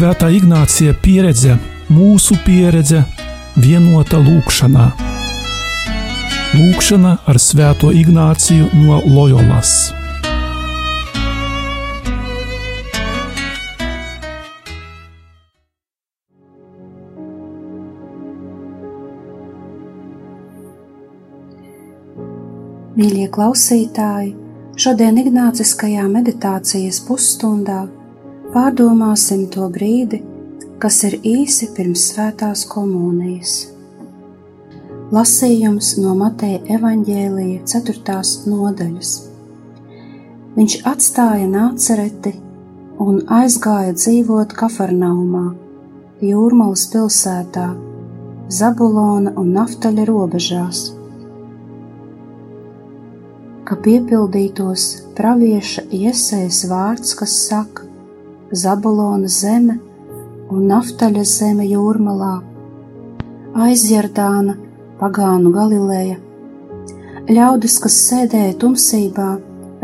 Svētā Ignācija pieredze, mūsu pieredze, vienota lūkšanā. Lūkšana ar Svēto Ignāciju no Loyolas. Mīļie klausītāji, šodien Ignāciskajā meditācijas pusstundā pārdomāsim to brīdi, kas ir īsi pirms svētās komunijas. Lasījums no Mateja evaņģēlīja 4. nodaļas. Viņš atstāja nācereti un aizgāja dzīvot Kafarnaumā, Jūrmalas pilsētā, Zabulona un Naftaļa robežās ka piepildītos pravieša iesējas vārds, kas saka: Zabulona zeme un naftaļa zeme jūrmalā, aizjardāna pagānu Galileja. Ļaudis, kas sēdēja tumsībā,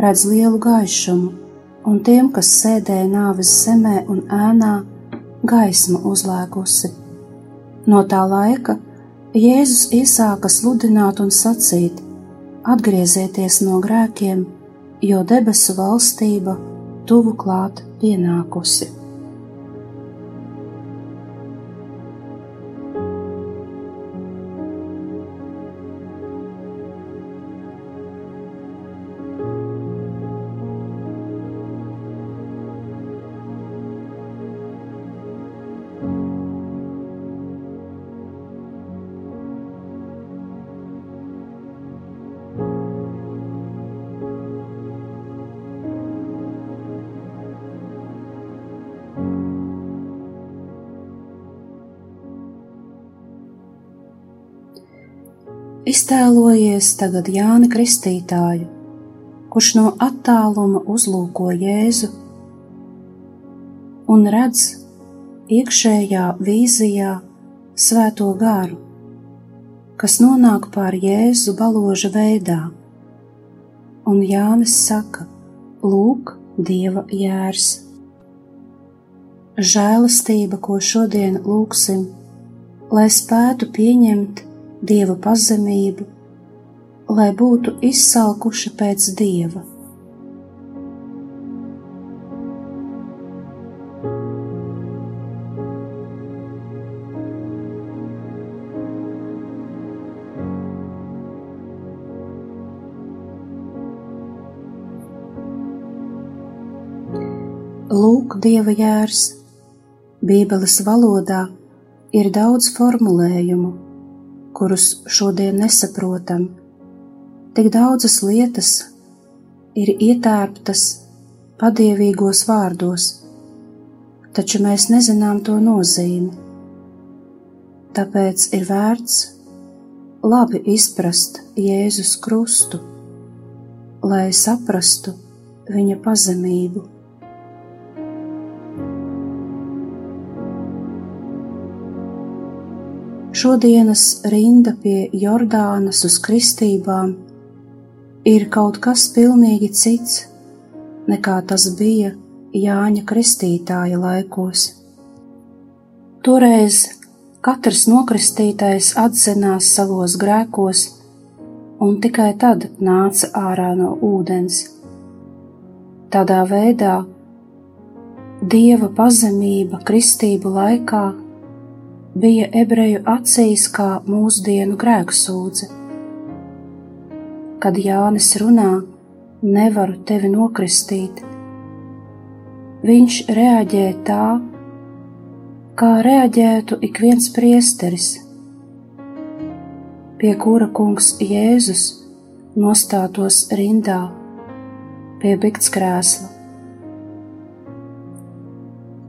redz lielu gaišumu, un tiem, kas sēdēja nāves zemē un ēnā, gaisma uzlēgusi. No tā laika Jēzus iesāka sludināt un sacīt: atgriezieties no grēkiem, jo debesu valstība tuvu klāt 恋爱故事。Iztēlojies tagad Jāni Kristītāju, kurš no attāluma uzlūko Jēzu un redz iekšējā vīzijā svēto garu, kas nonāk pār Jēzu baloža veidā, un Jānis saka: Lūk, Dieva jērs! Žēlastība, ko šodien lūksim, lai spētu pieņemt dieva pazemību, lai būtu izsalkuši pēc dieva. Lūk, dieva jērs, Bībeles valodā ir daudz formulējumu, kurus šodien nesaprotam. Tik daudzas lietas ir ietērptas padievīgos vārdos, taču mēs nezinām to nozīmi. Tāpēc ir vērts labi izprast Jēzus krustu, lai saprastu viņa pazemību. Šodienas rinda pie Jordānas uz kristībām ir kaut kas pilnīgi cits nekā tas bija Jāņa Kristītāja laikos. Toreiz katrs nokristītais atzinās savos grēkos, un tikai tad nāca ārā no ūdens. Tādā veidā dieva pazemība kristību laikā bija ebreju acīs kā mūsdienu grēksūdze. Kad Jānis runā, nevaru tevi nokristīt, viņš reaģē tā, kā reaģētu ik viens priesteris, pie kura kungs Jēzus nostātos rindā pie biktskrēsla.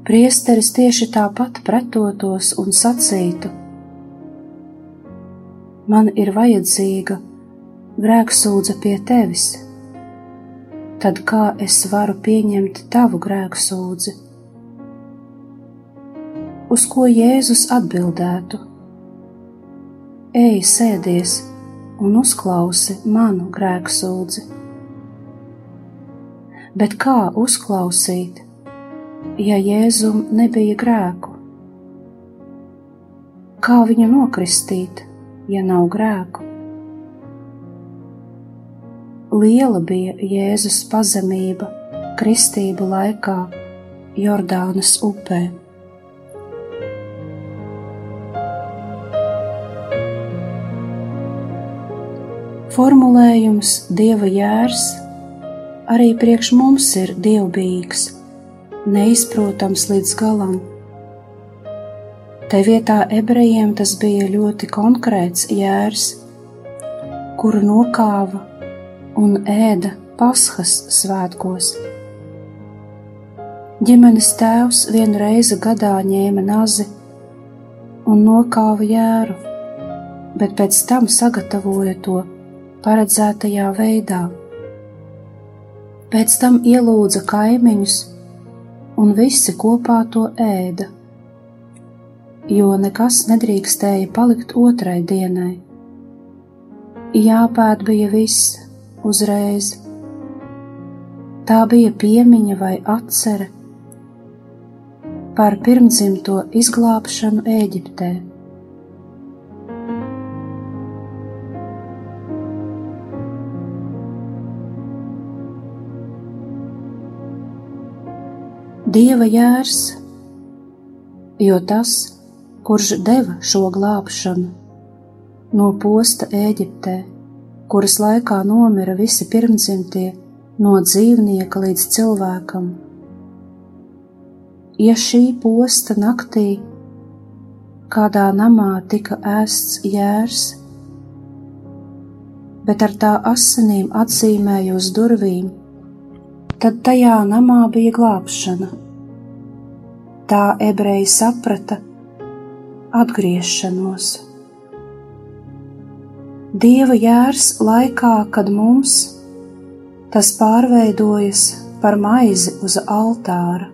Priesteris tieši tāpat pretotos un sacītu: Man ir vajadzīga grēksūdze pie tevis, tad kā es varu pieņemt tavu grēksūdzi? Uz ko Jēzus atbildētu: Ej, sēdies un uzklausi manu grēksūdzi. Bet kā uzklausīt? Ja Jēzum nebija grēku? Kā viņu nokristīt, ja nav grēku? Liela bija Jēzus pazemība kristību laikā Jordānas upē. Formulējums Dieva jērs arī priekš mums ir dievbijīgs, neizprotams līdz galam. Te vietā ebrejiem tas bija ļoti konkrēts jērs, kuru nokāva un ēda Pasхas svētkos. Ģimenes tēvs vienu reizi gadā ņēma nazi un nokāva jēru, bet pēc tam sagatavoja to paredzētajā veidā. Pēc tam ielūdza kaimiņus, un visi kopā to ēda, jo nekas nedrīkstēja palikt otrai dienai. Jāpēd bija viss uzreiz. Tā bija piemiņa vai atcere par pirmdzimto izglābšanu Ēģiptē. Dieva jērs, jo tas, kurš deva šo glābšanu no posta Ēģiptē, kuras laikā nomira visi pirmdzimtie no dzīvnieka līdz cilvēkam. Ja šī posta naktī kādā namā tika ēsts jērs, bet ar tā asinīm atzīmēja uz durvīm, tad tajā namā bija glābšana. Tā ebreji saprata atgriešanos. Dieva jērs laikā, kad mums tas pārveidojas par maizi uz altāra.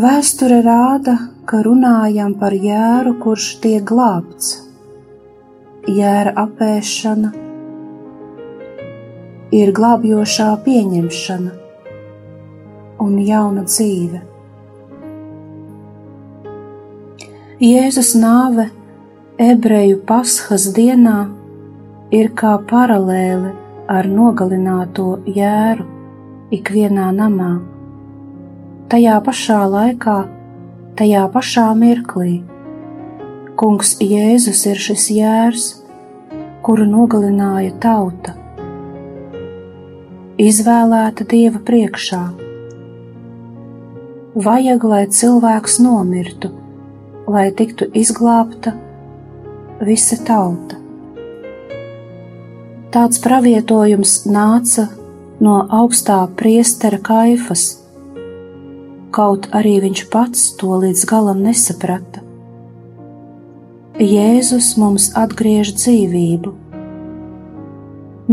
Vēsture rāda, ka runājam par jēru, kurš tiek glābts. Jēra apēšana, ir glābjošā pieņemšana un jauna dzīve. Jēzus nāve ebreju pasхas dienā ir kā paralēle ar nogalināto jēru ikvienā namā. Tajā pašā laikā, tajā pašā mirklī, Kungs Jēzus ir šis jērs, kuru nogalināja tauta izvēlēta Dieva priekšā. Vajag, lai cilvēks nomirtu, lai tiktu izglābta visa tauta. Tāds pravietojums nāca no augstā priestera kaifas, kaut arī viņš pats to līdz galam nesaprata. Jēzus mums atgriež dzīvību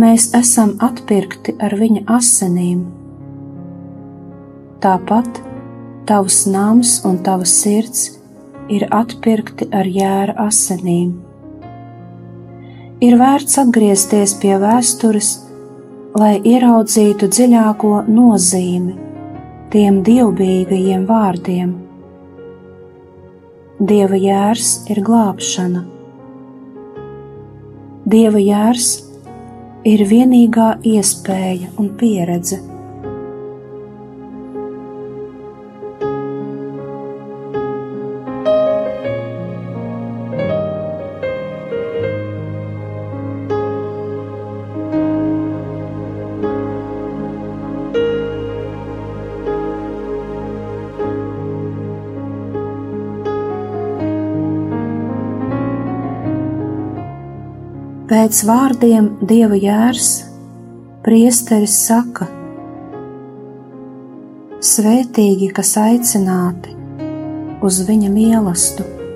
mēs esam atpirkti ar viņa asinīm. Tāpat tavs nams un tava sirds ir atpirkti ar jēra asinīm. Ir vērts atgriezties pie vēstures, lai ieraudzītu dziļāko nozīmi tiem dievbijīgajiem vārdiem. Dieva jērs ir glābšana. Dieva jērs ir vienīgā iespēja un pieredze Pēc vārdiem Dieva jērs priesteris saka: Svētīgi, kas aicināti uz viņa mīlestību.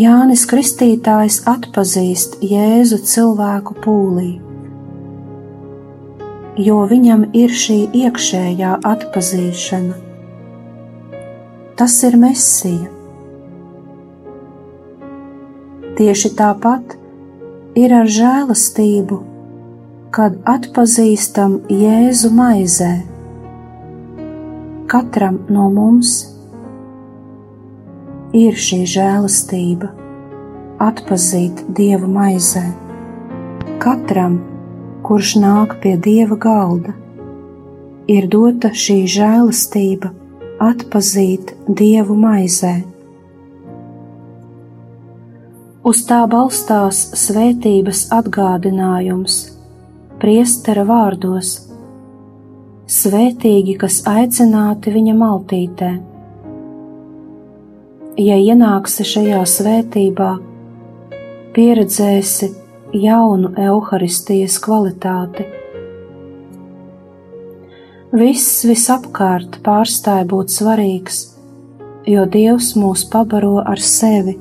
Jānis Kristītājs atpazīst Jēzu cilvēku pūlī, jo viņam ir šī iekšējā atpazīšana. Tas ir Mesija Tieši tāpat ir ar žēlastību kad atpazīstam Jēzu maizē. Katram no mums ir šī žēlastība, atpazīt Dievu maizē. Katram, kurš nāk pie Dieva galda, ir dota šī žēlastība atpazīt Dievu maizē. Uz tā balstās svētības atgādinājums, priestera vārdos: Svētīgi, kas aicināti viņa maltītē. Ja ienāksi šajā svētībā, pieredzēsi jaunu evaharistijas kvalitāti. Viss visapkārt pārstāja būt svarīgs, jo Dievs mūs pabaro ar sevi.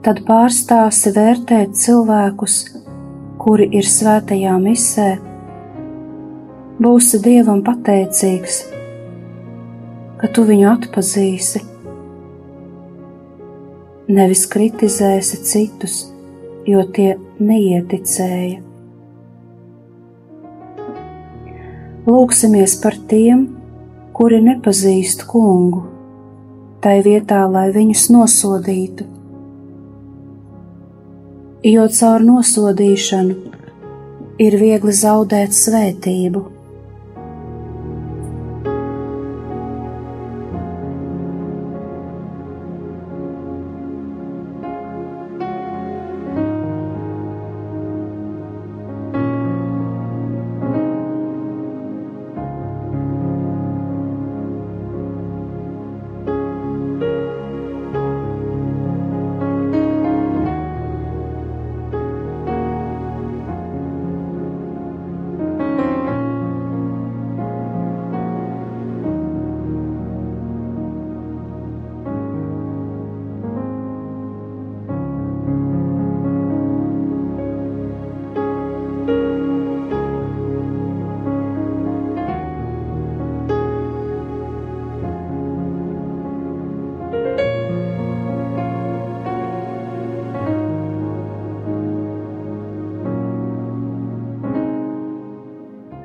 Tad pārstāsi vērtēt cilvēkus, kuri ir svētajā misē, būsi Dievam pateicīgs, ka tu viņu atpazīsi, nevis kritizēsi citus jo tie neieticēja. Lūksimies par tiem, kuri nepazīst kungu, tai vietā, lai viņus nosodītu. Jo caur nosodīšanu ir viegli zaudēt svētību.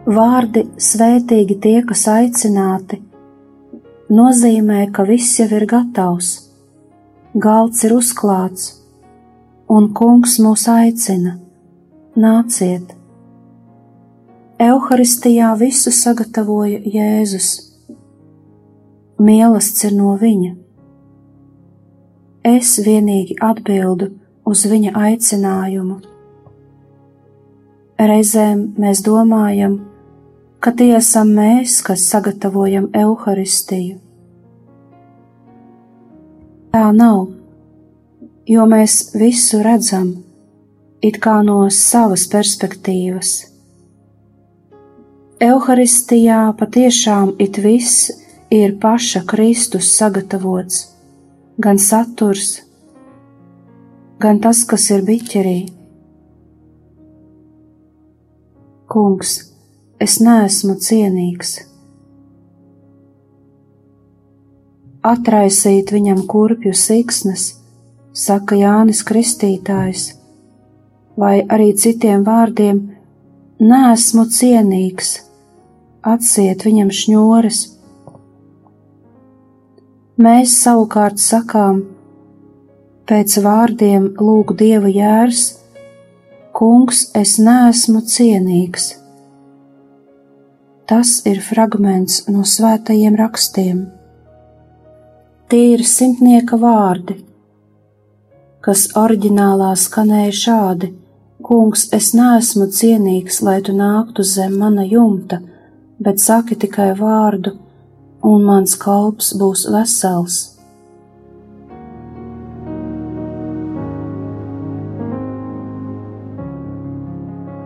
Vārdi svētīgi tie, kas aicināti, nozīmē, ka viss jau ir gatavs, galds ir uzklāts, un kungs mūs aicina: nāciet! Euharistijā visu sagatavoja Jēzus. Mīlestības ir no viņa. Es vienīgi atbildu uz viņa aicinājumu. Reizēm mēs domājam, ka tie esam mēs, kas sagatavojam evaharistiju. Tā nav, jo mēs visu redzam it kā no savas perspektīvas. Euharistijā patiešām it viss ir paša Kristus sagatavots, gan saturs, gan tas, kas ir biķerī. Kungs, es neesmu cienīgs. Atraisīt viņam kurpju siksnas, saka Jānis Kristītājs, vai arī citiem vārdiem: Nesmu cienīgs, atsiet viņam šņores. Mēs savukārt sakām, pēc vārdiem lūg Dieva jērs, Kungs, es neesmu cienīgs Tas ir fragments no svētajiem rakstiem. Tie ir simtnieka vārdi, kas oriģinālā skanēja šādi: Kungs, es neesmu cienīgs, lai tu nāktu zem mana jumta, bet saki tikai vārdu, un mans kalps būs vesels.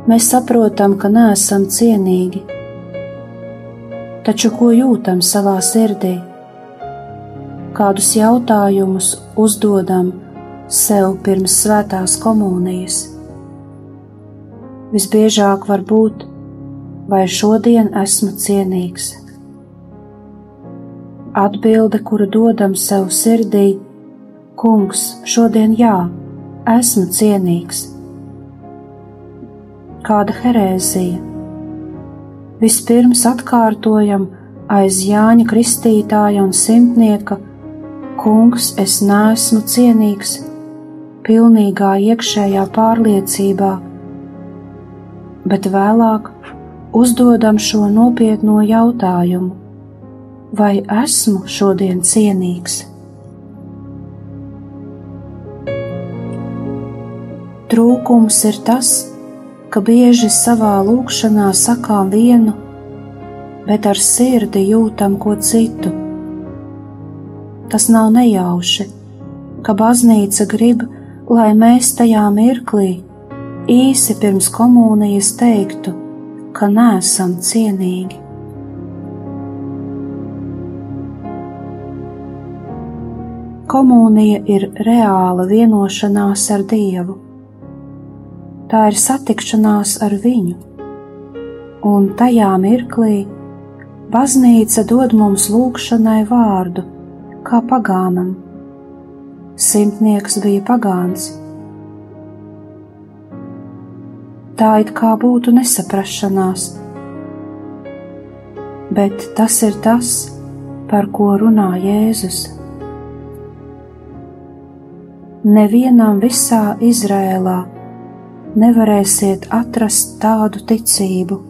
Mēs saprotam, ka neesam cienīgi taču ko jūtam savā sirdī? Kādus jautājumus uzdodam sev pirms svētās komunijas? Visbiežāk var būt, vai šodien esmu cienīgs? Atbilde, kuru dodam sev sirdī, Kungs, šodien jā, esmu cienīgs. kāda herēzija. Vispirms atkārtojam aiz Jāņa Kristītāja un simtnieka: Kungs, es neesmu cienīgs, pilnīgā iekšējā pārliecībā, bet vēlāk uzdodam šo nopietno jautājumu: Vai esmu šodien cienīgs? Trūkums ir tas, ka bieži savā lūkšanā sakām vienu, bet ar sirdi jūtam ko citu. Tas nav nejauši, ka baznīca grib, lai mēs tajā mirklī, īsi pirms komunijas teiktu, ka neesam cienīgi. Komunija ir reāla vienošanās ar Dievu tā ir satikšanās ar viņu, un tajā mirklī baznīca dod mums lūgšanai vārdu, kā pagānam. Simtnieks bija pagāns. Tā it kā būtu nesaprašanās, bet tas ir tas, par ko runā Jēzus. Nevienam visā Izrēlā nevarēsiet atrast tādu ticību.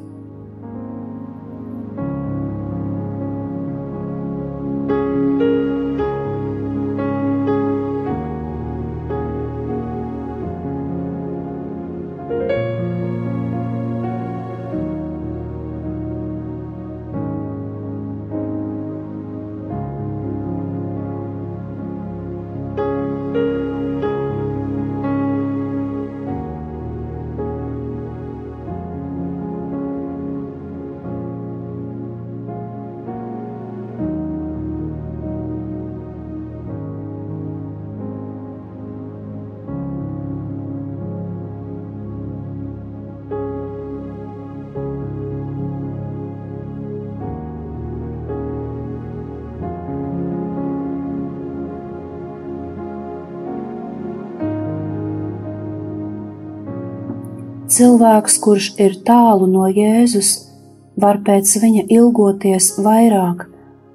Cilvēks, kurš ir tālu no Jēzus, var pēc viņa ilgoties vairāk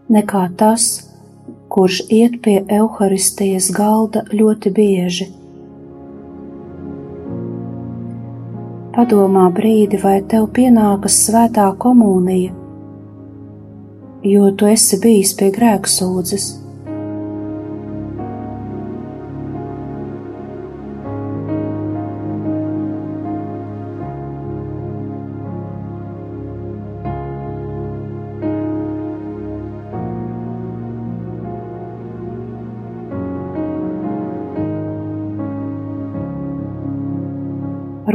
nekā tas, kurš iet pie evaharistijas galda ļoti bieži. Padomā brīdi, vai tev pienākas svētā komunija, jo tu esi bijis pie grēksūdzes.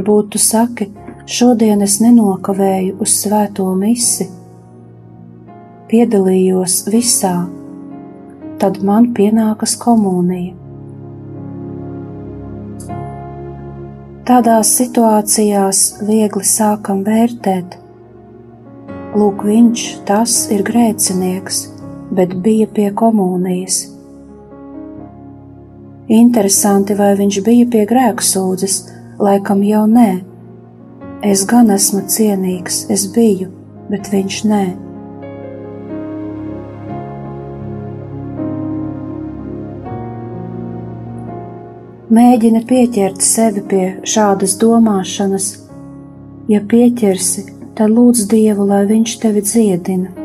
Varbūt tu saki, šodien es nenokavēju uz svēto misi, piedalījos visā, tad man pienākas komunija. Tādās situācijās viegli sākam vērtēt, lūk, viņš tas ir grēcinieks, bet bija pie komunijas. Interesanti, vai viņš bija pie grēksūdzes, Laikam jau nē. Es gan esmu cienīgs, es biju, bet viņš nē. Mēģini pieķert sevi pie šādas domāšanas. Ja pieķersi, tad lūdz Dievu, lai Viņš tevi dziedina.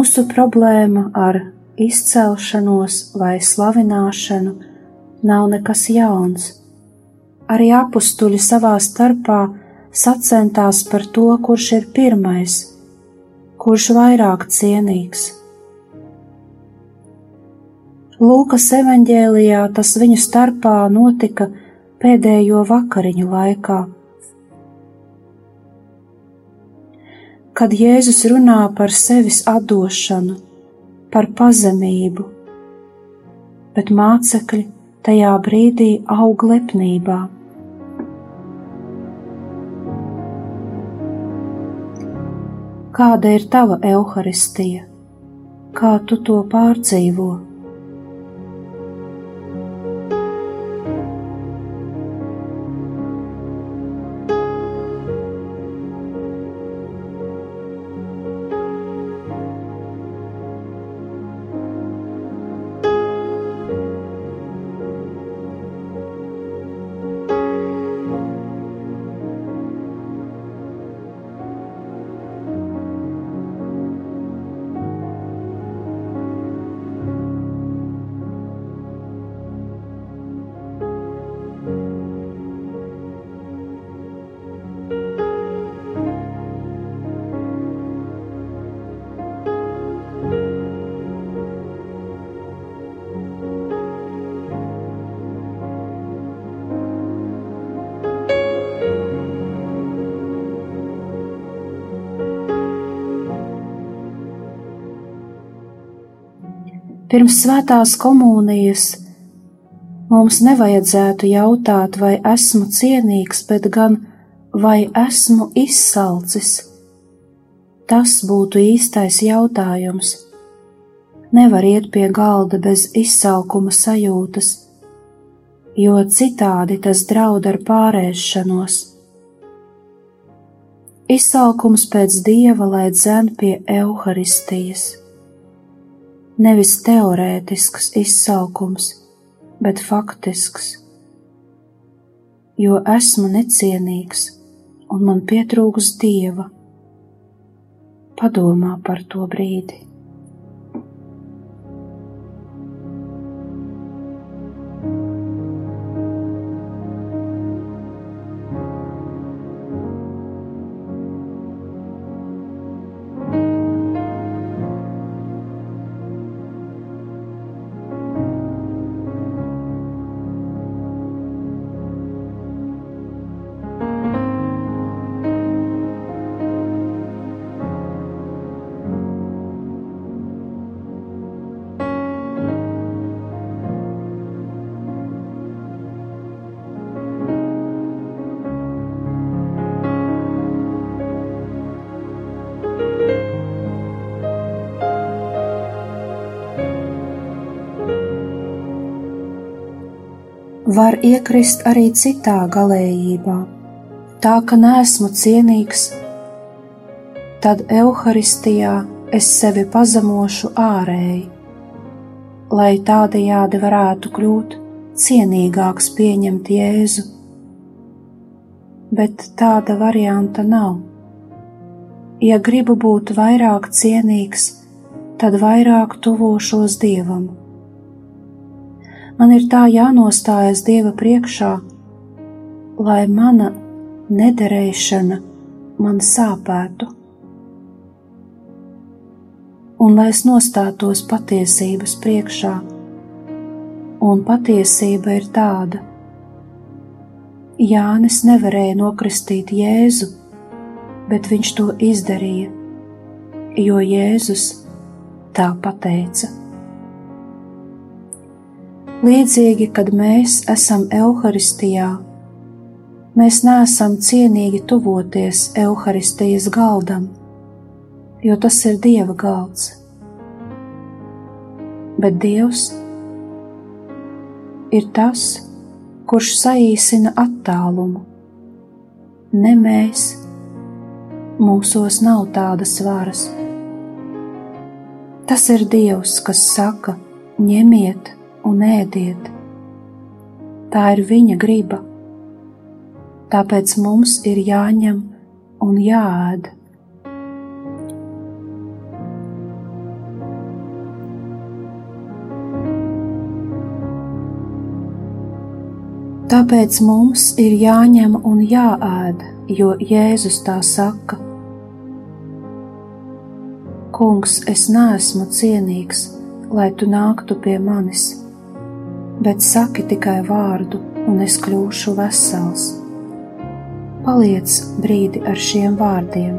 Mūsu problēma ar izcelšanos vai slavināšanu nav nekas jauns. Arī apstuļi savā starpā sacentās par to, kurš ir pirmais, kurš vairāk cienīgs. Lūkas evanģēlijā tas viņu starpā notika pēdējo vakariņu laikā kad Jēzus runā par sevis atdošanu, par pazemību, bet mācekļi tajā brīdī aug lepnībā. Kāda ir tava evaharistija? Kā tu to pārdzīvo? Pirms svētās komunijas mums nevajadzētu jautāt, vai esmu cienīgs, bet gan vai esmu izsalcis. Tas būtu īstais jautājums. Nevar iet pie galda bez izsalkuma sajūtas, jo citādi tas draud ar pārēšanos. Izsalkums pēc dieva lai dzen pie evaharistijas nevis teorētisks izsaukums, bet faktisks. Jo esmu necienīgs un man pietrūks dieva. Padomā par to brīdi. Var iekrist arī citā galējībā, tā ka nesmu cienīgs, tad evaharistijā es sevi pazemošu ārēji, lai tādējādi varētu kļūt cienīgāks pieņemt Jēzu. Bet tāda varianta nav. Ja gribu būt vairāk cienīgs, tad vairāk tuvošos Dievam Man ir tā jānostājas Dieva priekšā, lai mana nederēšana man sāpētu, un lai es nostātos patiesības priekšā, un patiesība ir tāda. Jānis nevarēja nokristīt Jēzu, bet viņš to izdarīja, jo Jēzus tā pateica. Līdzīgi, kad mēs esam evaharistijā, mēs neesam cienīgi tuvoties evaharistijas galdam, jo tas ir Dieva galds. Bet Dievs ir tas, kurš saīsina attālumu. Ne mēs, mūsos nav tādas varas. Tas ir Dievs, kas saka: ņemiet, un ēdiet. Tā ir viņa griba. Tāpēc mums ir jāņem un jāēd. Tāpēc mums ir jāņem un jāēd, jo Jēzus tā saka: Kungs, es neesmu cienīgs, lai tu nāktu pie manis bet saki tikai vārdu, un es kļūšu vesels. Paliec brīdi ar šiem vārdiem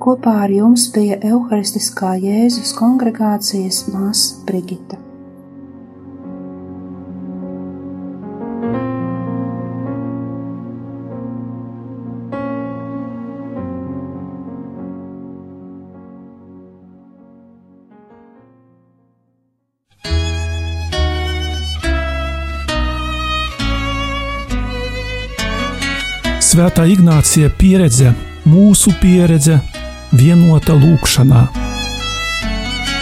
Kopā ar jums bija Euharistiskā Jēzus kongregācijas māsa Brigita. Svētā Ignācija pieredze, mūsu pieredze vienuota lūkšana.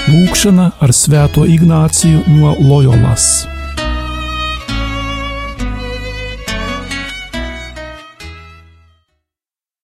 Lūkšana ar sveto Ignacijų nuo Lojolas.